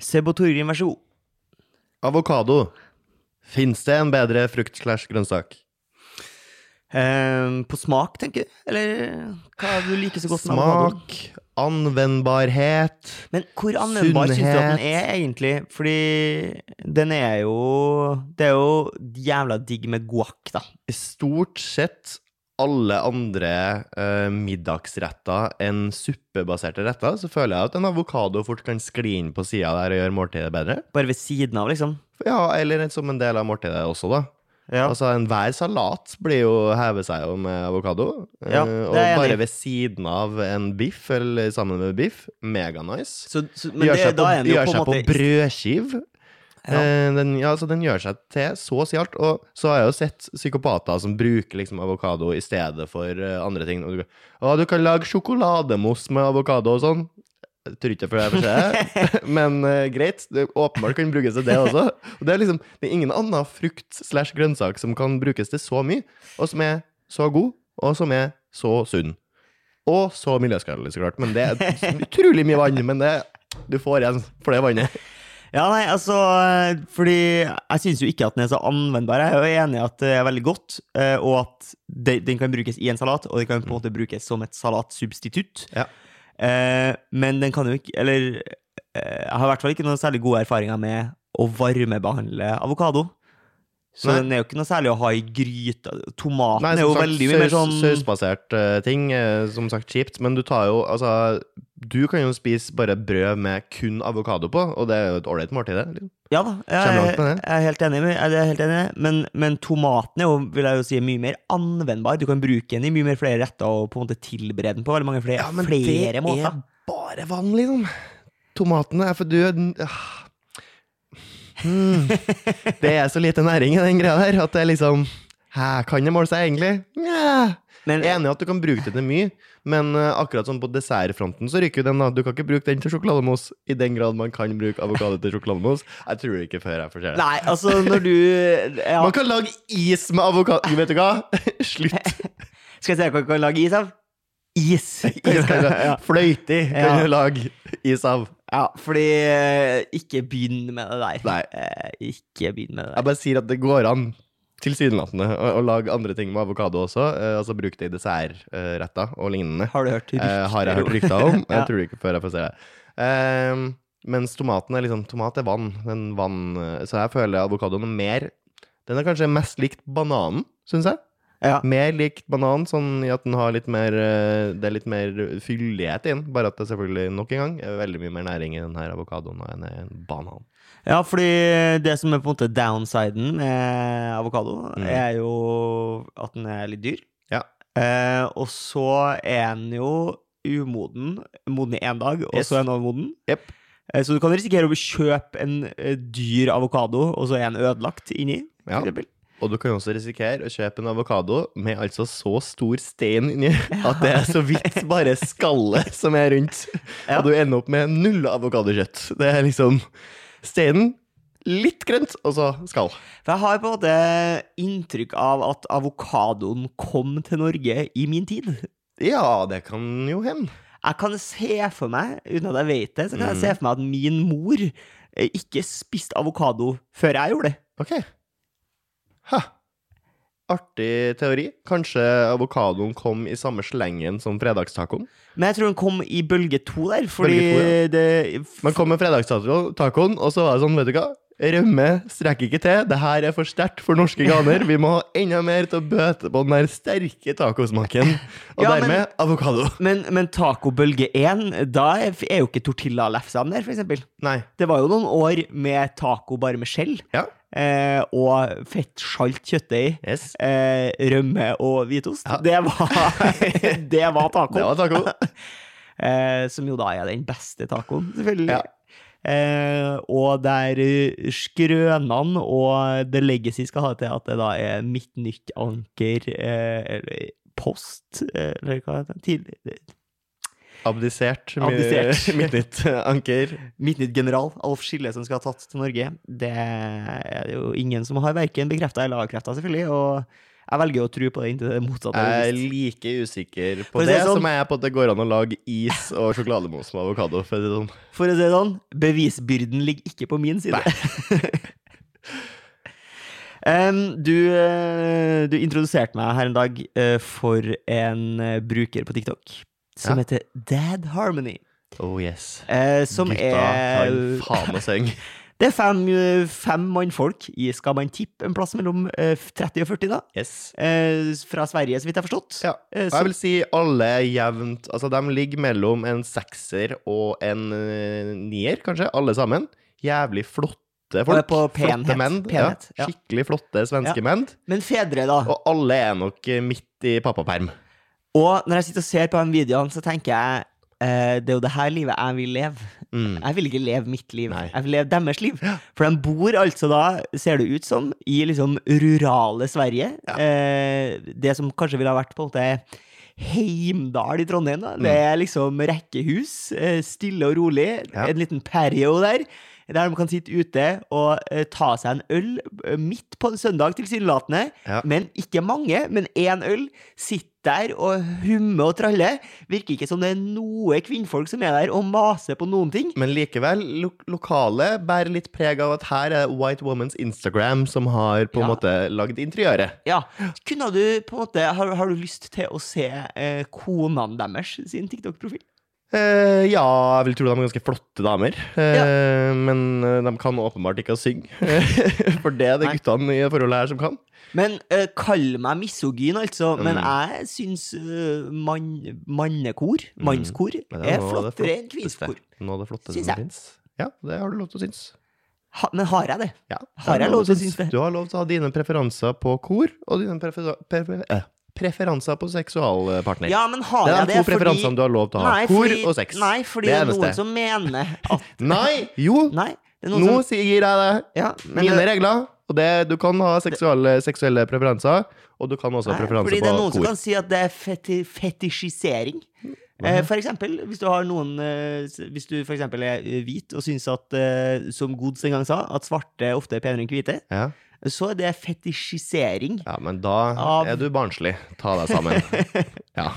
Seb og Torgrim, vær så god. Avokado. Fins det en bedre frukt slash grønnsak? Eh, på smak, tenker du? Eller hva er det du liker så godt med avokado? Smak, anvendbarhet Men hvor anvendbar syns du at den er, egentlig? Fordi den er jo Det er jo jævla digg med guac, da. Stort sett alle andre eh, middagsretter enn suppebaserte retter, så føler jeg at en avokado fort kan skli inn på sida der og gjøre måltidet bedre. Bare ved siden av, liksom. Ja, eller som en del av måltidet også, da. Ja. Altså, enhver salat blir jo hever seg jo med avokado. Ja, Eh, og enig i. bare ved siden av en biff, eller sammen med biff, meganice. Så, så, men gjør det, seg på, gjør seg på måte brødskiv. Ja. Eh, den, ja, så den gjør seg til så å si alt. Og så har jeg jo sett psykopater som bruker liksom avokado i stedet for eh, andre ting. Og du, å, du kan lage sjokolademousse med avokado og sånn. Jeg tror ikke jeg får se men eh, greit. Det åpenbart kan brukes til det også. Og det er liksom Det er ingen annen frukt slash grønnsak som kan brukes til så mye, og som er så god, og som er så sunn. Og så miljøskadelig, så klart. Men det er utrolig mye vann. Men det, du får igjen for det vannet. Ja, nei, altså Fordi jeg syns jo ikke at den er så anvendbar. Jeg er jo enig i at det er veldig godt, eh, og at den kan brukes i en salat, og den kan på en måte brukes som et salatsubstitutt. Ja. Eh, men den kan jo ikke Eller eh, jeg har i hvert fall ikke noen særlig gode erfaringer med å varmebehandle avokado. Så Nei. den er jo ikke noe særlig å ha i gryta. Tomaten Nei, er jo sagt, veldig mye mer sånn Sausbasert uh, ting, Uh, som sagt kjipt, men du tar jo Altså, du kan jo spise bare brød med kun avokado på, og det er jo et ålreit måltid, det. liksom. Ja da, jeg, jeg, jeg er helt enig. med- Jeg er helt enig men, men tomaten er jo, vil jeg jo si, mye mer anvendbar. Du kan bruke den i mye mer flere retter og på en måte tilberede den på veldig mange flere, flere måter. er bare vann, liksom. Tomatene er for du Hmm. Det er så lite næring i den greia der at det er liksom Hæ, kan det måle seg egentlig? Nja. Men, Jeg er enig i at du kan bruke det til mye, men eh, akkurat som på dessertfronten så ryker den, da. Du kan ikke bruke den til sjokolademousse i den grad man kan bruke avokado til sjokolademousse. Jeg tror det ikke før jeg får se det. nei, altså, når du ja, Man kan lage is med avokado Vet du hva? Slutt. Skal jeg se hva du kan lage is av? Is! Is ja. Kan du lage is av. ja, fordi eh, Ikke begynn med det der. Nei. Eh, ikke begynn med det der. Jeg bare sier at det går an, tilsynelatende, å, å lage andre ting med avokado også. Eh, altså bruke det i dessertretter og lignende. Har du hørt Eh, har jeg hørt rykter om. Jeg tror det ikke før jeg får se det. Eh, mens tomaten er liksom Tomat er vann. Den vann eh, så jeg føler avokadoen er mer Den er kanskje mest likt bananen, syns jeg. Ja. Mer likt banan, sånn i at den har litt mer eh, Det er litt mer fyldighet i den. Bare at det selvfølgelig, nok en gang, er veldig mye mer næring i denne avokadoen enn i en banan. Ja, fordi det som er på en måte downsiden med avokado, Mm. er jo at den er litt dyr. Ja. Eh, og så er den jo umoden. Moden i én dag, og Yes. så er den overmoden. Yep. Eh, så du kan risikere å kjøpe en eh, dyr avokado, og så er den ødelagt inni. for Ja. eksempel. Og du kan også risikere å kjøpe en avokado med altså så stor stein inni at det er så vidt bare skallet som er rundt. Og du ender opp med null avokadokjøtt. Det er liksom steinen, litt grønt, og så skall. For jeg har på en måte inntrykk av at avokadoen kom til Norge i min tid. Ja, det kan jo hende. Jeg kan se for meg, uten at jeg vet det, så kan jeg Mm. se for meg at min mor eh, ikke spiste avokado før jeg gjorde det. Ok. Ha. Artig teori. Kanskje avokadoen kom i samme slengen som fredagstacoen? Men jeg tror den kom i bølge to der, fordi Bølge to, det Man kom med fredagstacoen, og så var det sånn, vet du hva? Rømme strekker ikke til. Det her er for sterkt for norske ganer. Vi må ha enda mer til å bøte på den der sterke tacosmaken. Og Ja, men- dermed avokado. Men, men tacobølge 1, da er jo ikke tortilla lefsa der, for eksempel. Nei. Det var jo noen år med taco bare med skjell, Ja. eh, og fettsalt kjøttdeig, Yes. eh, rømme og hvitost. Ja. Det var Det var taco. Det var taco. eh, som jo da er den beste tacoen, selvfølgelig. Ja. Eh, og der eh, skrønene og The Legacy skal ha det til at det da er Midtnytt Anker eh, eller Post, eh, eller hva heter det? Tidligere Abdisert. Abdisert. Midtnytt anker. Midtnytt General, Alf Skille, som skal ha tatt til Norge. Det er jo ingen som har verken bekrefta eller avkrefta, selvfølgelig. Og Jeg velger å tro på det inntil det motsatte. Jeg er like usikker på det sånn- som jeg er på at det går an å lage is og sjokolademos med avokado. For sånn. For å si det sånn, bevisbyrden ligger ikke på min side. Um, du, eh, du introduserte meg her en dag eh, for en eh, bruker på TikTok som Ja. heter Dad Harmony. Oh yes. Uh, som Gutta er har faen meg synge. Det er fem, eh, fem mannfolk i, skal man tippe, en plass mellom eh, 30 og 40, da. Yes. Eh, fra Sverige, så vidt jeg har forstått. Ja. Eh, Og jeg vil si alle jevnt Altså, de ligger mellom en sekser og en eh, nier, kanskje, alle sammen. Jævlig flotte er på penhet. Flotte menn. Penhet, ja. Skikkelig flotte svenske Ja. menn. Men fedre, da. Og alle er nok eh, midt i pappaperm. Og når jeg sitter og ser på de videoene, så tenker jeg eh, det er jo det her livet jeg vil leve. Mm. Jeg vil ikke leve mitt liv, Nei. jeg vil leve deres liv. For de bor altså da, ser det ut som, i liksom rurale Sverige. Ja. Eh, det som kanskje ville ha vært på en måte Heimdal i Trondheim. da. Det er liksom rekkehus, eh, stille og rolig. Ja. En liten perio der. Der de kan sitte ute og eh, ta seg en øl eh, midt på en søndag, tilsynelatende. Ja. Men ikke mange, men én øl. Sitter der og hummer og traller. Virker ikke som det er noe kvinnfolk som er der og maser på noen ting. Men likevel, lo lokalet bærer litt preg av at her er White Woman's Instagram som har på en Ja. måte lagd interiøret. Ja, kunne du på en måte Har, har du lyst til å se eh, konene deres sin TikTok-profil? Eh, ja, jeg vil tro de er ganske flotte damer. Eh, Men uh, de kan åpenbart ikke å synge. For det er det Nei. guttene i forholdet her som kan. Men kall meg misogyn, altså. Men Mm. jeg syns mann, mannekor, mannskor, mm. er, er flottere enn kvinnskor. Noe av det flotteste som fins. Ja, det har du lov til å synes. Ha, men har jeg det? Ja, Har jeg er lov til å synes det? Du har lov til å ha dine preferanser på kor, og dine prefer prefer eh, preferanser på seksualpartner. Ja, men har det er de to preferansene du har lov til å ha. Nei, Kor fordi- og sex. Nei, fordi Det er noen som mener at Nei! Jo! Nei. Nå som, sier jeg det. ja, men Mine det- regler. Og det, du kan ha seksuelle, seksuelle preferanser, og du kan også ha preferanser på kor. fordi det er noen som kan si at det er feti fetisjisering. Eh, for eksempel, hvis du har noen eh, Hvis du for eksempel er hvit og syns at, eh, som Gods en gang sa, at svarte ofte er penere enn hvite, Ja. Så er det fetisjisering. ja, men da Av- er du barnslig. Ta deg sammen. Ja.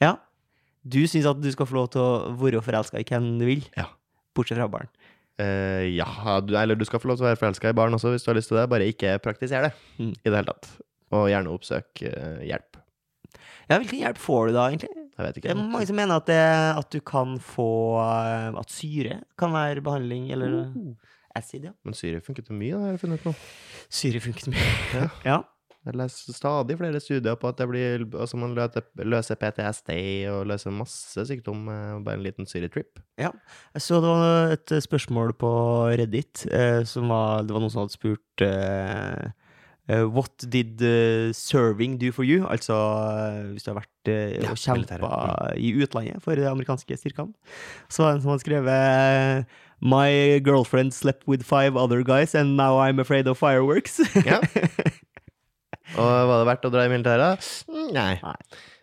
Ja. Du syns at du skal få lov til å være forelska i hvem du vil, Ja. bortsett fra barn. Uh, ja, du, eller du skal få lov til å være forelska i barn også, hvis du har lyst til det. Bare ikke praktiser det Mm. i det hele tatt. Og gjerne oppsøk uh, hjelp. Ja, Hvilken hjelp får du da, egentlig? Jeg vet ikke. Det er mange som mener at, det, at du kan få eh, At syre kan være behandling, eller Uh. Acid, ja. Men syre funker til mye, har jeg funnet ut nå. Syre funker til mye. Ja. ja. Jeg leser stadig flere studier på at det blir, altså man løser, løser PTSD og løser masse sykdom med bare en liten syretrip. Jeg så det var et spørsmål på Reddit eh, som var Det var noen som hadde spurt eh, eh, What did eh, serving do for you? Altså eh, hvis du har vært eh, Ja, og kjempa i utlandet for de amerikanske styrkene. Så var det en som hadde skrevet My girlfriend slept with five other guys, and now I'm afraid of fireworks. Ja. Og var det verdt å dra i militæret? Mm, Nei. Nei.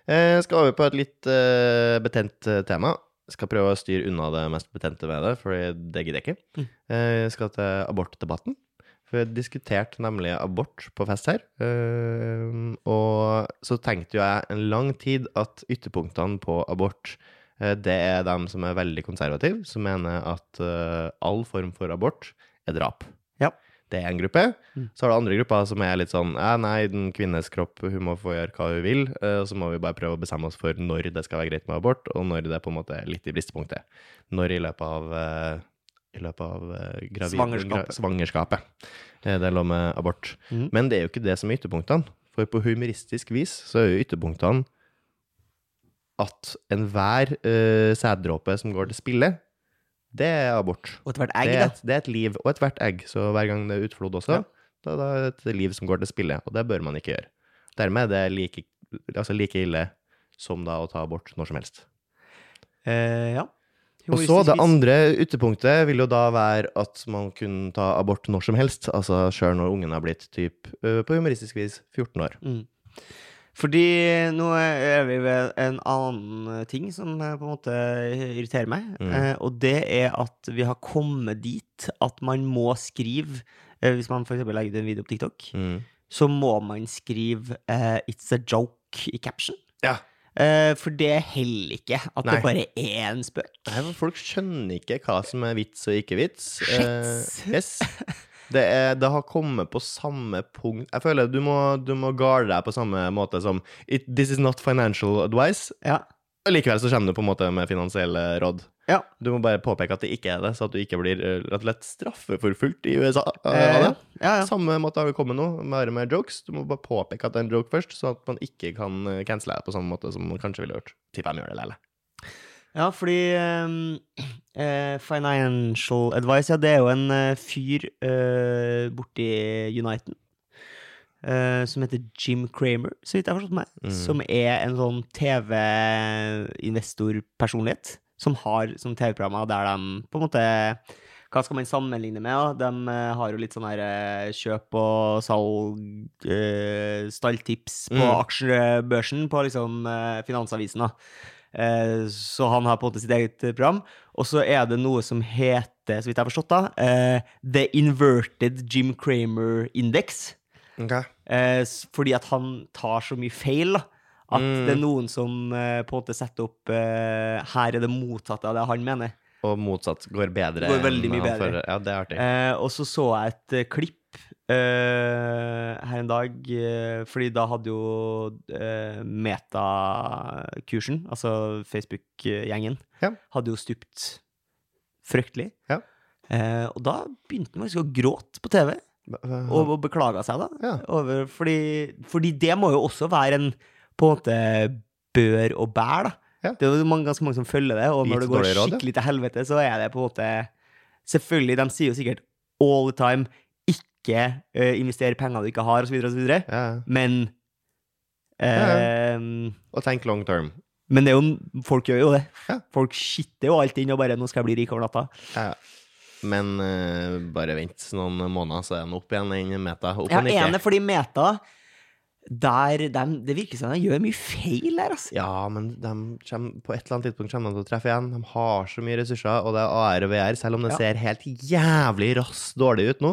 Eh, skal over på et litt eh, betent tema. tema. Skal prøve å styre unna det mest betente ved det, for det gidder jeg ikke. Mm. Eh, skal til abortdebatten. For jeg diskuterte nemlig abort på fest her. Eh, og så tenkte jo jeg en lang tid at ytterpunktene på abort eh, det er dem som er veldig konservative, som mener at eh, all form for abort er drap. Ja. Det er en gruppe. Mm. Så har du andre grupper som er litt sånn nei, den kvinnes kropp, hun må få gjøre hva hun vil, eh, og så må vi bare prøve å bestemme oss for når det skal være greit med abort, og når det er på en måte litt i bristepunktet. Når i løpet av eh, i løpet av eh, gravid, Svangerskapet. svangerskapet. Eh, Det er lov med abort. Mm. Men det er jo ikke det som er ytterpunktene. For på humoristisk vis så er jo ytterpunktene at enhver uh, sæddråpe som går til spille, det er abort. Og ethvert Det egg, er, da. det er et liv, og ethvert egg. Så hver gang det er utflod også, Ja. da, da er det et liv som går til spille. Og det bør man ikke gjøre. Dermed er det like, altså like ille som da å ta abort når som helst. Eh, ja. Og så det andre ytterpunktet vil jo da være at man kunne ta abort når som helst. Altså sjøl når ungen har blitt typ, på humoristisk vis 14 år. Mm. Fordi nå er vi ved en annen ting som eh, på en måte irriterer meg. Mm. Eh, og det er at vi har kommet dit at man må skrive eh, Hvis man f.eks. legger ut en video på TikTok, Mm. så må man skrive eh, 'It's a joke' i caption. Ja. Eh, for det holder ikke at Nei. det bare er en spøk. Nei, men folk skjønner ikke hva som er vits og ikke vits. Shit. Eh, yes. Det, er, det har kommet på samme punkt Jeg føler du må, du må garde deg på samme måte som It, This is not financial advice. Ja. Og likevel så kommer du på en måte med finansielle råd. Ja. Du må bare påpeke at det ikke er det, så at du ikke blir eh, rett og slett straffeforfulgt i USA. Eh, ja, ja. Samme måte har vi kommet nå, bare med jokes. Du må bare påpeke at det er en joke først, så at man ikke kan eh, cancele det på samme måte som man kanskje ville gjort. Tipper de gjør det eller? Ja, fordi ehm, eh, Financial Advice, ja, det er jo en eh, fyr eh, borti Uniten eh, som heter Jim Kramer, så vidt jeg har forstått meg. Mm. Som er en sånn TV-investorpersonlighet. Som har sånne TV-programmer der de på en måte Hva skal man sammenligne med? da? De eh, har jo litt sånn her eh, kjøp og salg, eh, stalltips på Mm. aksjebørsen på liksom Finansavisen. da. Eh, Så han har på en måte sitt eget eh, program. Og så er det noe som heter, så vidt jeg har forstått, da, eh, The Inverted Jim Cramer Index. Okay. Fordi at han tar så mye feil, da. At Mm. det er noen som på en måte setter opp Her er det motsatte av det han mener. Og motsatt går bedre. Går veldig mye bedre. fører. Ja, det er artig. Eh, og så så jeg et eh, klipp eh, her en dag, eh, fordi da hadde jo eh, Meta-kursen, altså Facebook-gjengen, Ja. hadde jo stupt fryktelig. Ja. Eh, og da begynte han faktisk å gråte på TV, og, og beklaga seg, da. Ja. Over, fordi, fordi det må jo også være en på en måte bør og bær, da. Ja. Det er jo mange, ganske mange som følger det, og når når det går råd, skikkelig til helvete, så er det på en måte Selvfølgelig, de sier jo sikkert all the time ikke uh, investere penger du ikke har, osv., osv., ja. ja. men Ja, eh, Og tenk long term. Men det er jo, folk gjør jo det. Ja. Folk skitter jo alt inn og bare 'nå skal jeg bli rik over natta'. Ja. Men uh, bare vent noen måneder, så er den opp igjen, den meta. Opp Jeg ene fordi Meta der, de, Det virker som de gjør mye feil der, altså. Ja, men de kommer, på et eller annet tidspunkt kommer de til å treffe igjen. De har så mye ressurser, og det er AR og VR, selv om det Ja. ser helt jævlig raskt dårlig ut nå.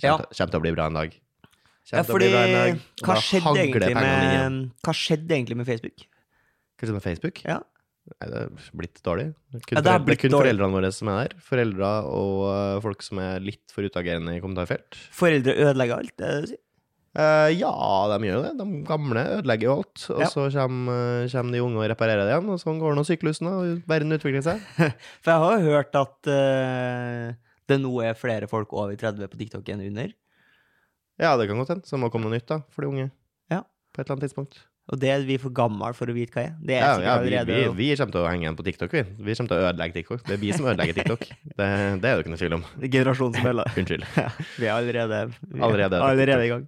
Kommer, Ja. til, kommer til å bli bra en dag. Kjem Ja, fordi dag. hva skjedde, med, hva skjedde egentlig med Facebook? Hva skjedde med Facebook? Ja. Nei, det er blitt dårlig. Det er kun, Ja, det er kun dårlig. foreldrene våre som er der. Foreldre og eh, folk som er litt for utagerende i kommentarfelt. Foreldre ødelegger alt, det er det du sier? Eh, ja, de gjør det. De gamle ødelegger jo alt. Og Ja. så kommer, eh, kommer de unge og reparerer det igjen, og sånn går nå syklusen, og verden utvikler seg. For jeg har jo hørt at uh, det nå er flere folk over 30 på TikTok enn under. Ja, det kan godt hende. Så det må komme noe nytt da, for de unge. Ja. På et eller annet tidspunkt. Og det er vi for gamle for å vite hva er. Det er Ja, ja vi, vi, vi kommer til å henge igjen på TikTok, vi. Vi kommer til å ødelegge TikTok. Det er vi som ødelegger TikTok. Det, det er det ikke noe tvil om. Følger. Unnskyld. Vi er allerede, vi er Allerede. allerede i gang.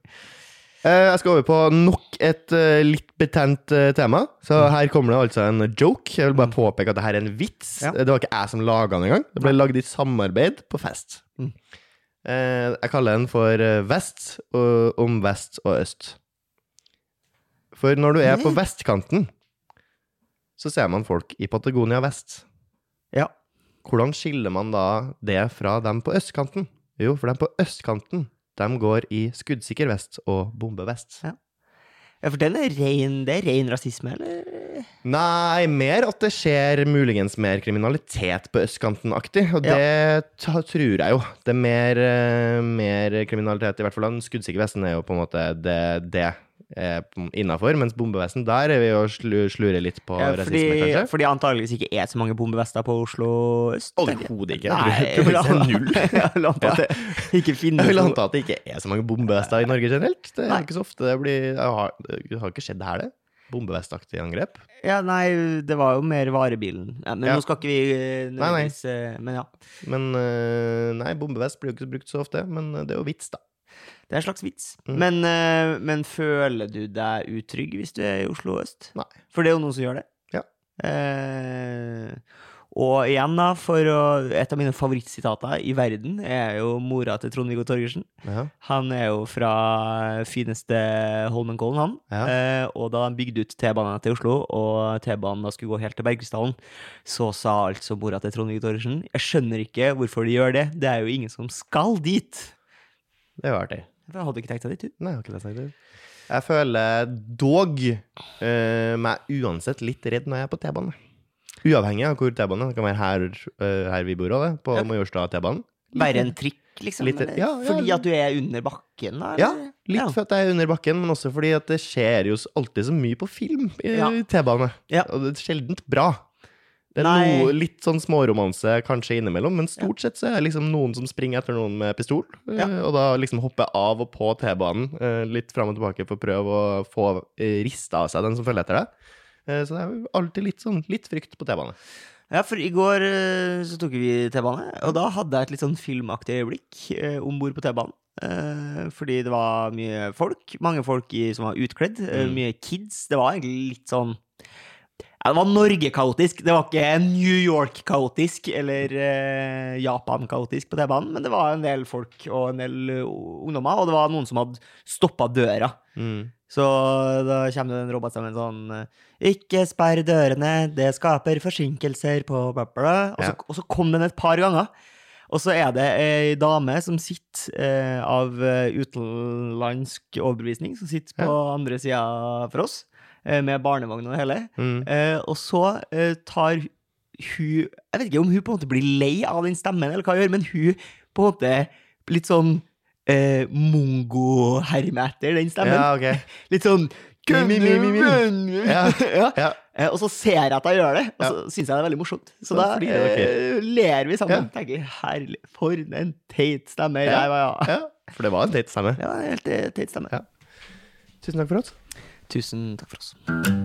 Eh, Jeg skal over på nok et eh, litt betent eh, tema. Så her kommer det altså en joke. Jeg vil bare påpeke at det her er en vits. Ja. Det var ikke jeg som laga den engang. Det ble lagd i samarbeid på fest. Mm. Jeg kaller den for Vest om vest og øst. For når du er på vestkanten, så ser man folk i Patagonia vest. Ja. Hvordan skiller man da det fra dem på østkanten? Jo, for dem på østkanten, de går i skuddsikker vest og bombevest. ja, ja, for den er rein, det er ren rasisme, eller? Nei, mer at det skjer muligens mer kriminalitet på østkanten-aktig. Og det ja. tror jeg jo. Det er mer, eh, mer kriminalitet, i hvert fall. Skuddsikker vesen er jo på en måte det, det innafor. Mens bombevesen, der er vi jo slu, slurer litt på Ja, fordi, rasisme, kanskje. fordi antageligvis ikke er så mange bombevester på Oslo øst. Overhodet ikke. Nei, Jeg det vil anta at det ikke finnes Jeg vil anta at det ikke er så mange bombevester i Norge generelt. Det er Nei. ikke så ofte det blir Det har, det har ikke skjedd her, det. Bombevestaktig angrep. Ja, nei, det var jo mer varebilen. Ja, men Ja. nå skal ikke vi eh, Nei, nei. eh, Men ja. Men øh, nei, bombevest blir jo ikke brukt så ofte. Men det er jo vits, da. Det er en slags vits. Mm. Men, eh, men føler du deg utrygg hvis du er i Oslo øst? Nei. For det er jo noen som gjør det. Ja. Eh, og igjen, da, for å, et av mine favorittsitater i verden er jo mora til Trond-Viggo Torgersen. Ja. Han er jo fra fineste Holmenkollen, han. Ja. Eh, og da de bygde ut T-banen til Oslo, og T-banen da skulle gå helt til Bergkrystallen, så sa altså mora til Trond-Viggo Torgersen Jeg skjønner ikke hvorfor de gjør det. Det er jo ingen som skal dit. Det er jo artig. Jeg hadde ikke tenkt deg dit, du. Nei, jeg har ikke tenkt det. Jeg føler dog eh, meg uansett litt redd når jeg er på T-bane. Uavhengig av hvor T-banen er. Det kan være her, eh, her vi bor òg, på Ja. Majorstad T-banen. Være en trikk, liksom? Litt- ja, ja. Fordi at du er under bakken, Eller? Ja, litt Ja. for at jeg er under bakken, men også fordi at det skjer jo alltid så mye på film i Ja. T-bane. Ja. Og det er sjeldent bra. Det er noe, litt sånn småromanse kanskje innimellom, men stort sett så er det liksom noen som springer etter noen med pistol, eh, Ja. og da liksom hopper av og på T-banen eh, litt fram og tilbake for å prøve å få rista av seg den som følger etter deg. Eh, Så det er alltid litt sånn litt frykt på T-bane. Ja, for i går eh, så tok vi T-bane, og da hadde jeg et litt sånn filmaktig øyeblikk eh, om bord på T-banen. Eh, fordi det var mye folk, mange folk i, som var utkledd, Mm. mye kids. Det var egentlig litt sånn ja, Det var Norge-kaotisk, det var ikke New York-kaotisk eller eh, Japan-kaotisk på T-banen, men det var en del folk og en del eh, ungdommer, og det var noen som hadde stoppa døra. Mm. Så da kommer det en robot sammen sånn eh, Ikke sperr dørene, det skaper forsinkelser på bla, bla. Og, så, Ja. og så kom den et par ganger. Og så er det ei dame som sitter eh, av eh, utenlandsk overbevisning, som sitter på andre sida for oss, med barnevogn og det hele. Mm. Eh, og så eh, tar hun Jeg vet ikke om hun på en måte blir lei av den stemmen, eller hva hun gjør, men hun på en måte litt sånn eh, mongo-herme etter den stemmen. Ja, okay. Litt sånn Mi, mi, mi. Ja. Ja. Ja. Eh, Og så ser jeg at jeg gjør det, og så syns jeg det er veldig morsomt. Så Så da dere. eh, ler vi sammen. Ja. Tenker herlig, for en teit stemme. Ja. Ja. Ja, ja. ja, for det var en teit stemme. ja, helt eh, teit stemme. Ja. Tusen takk for oss. Tusen takk for oss.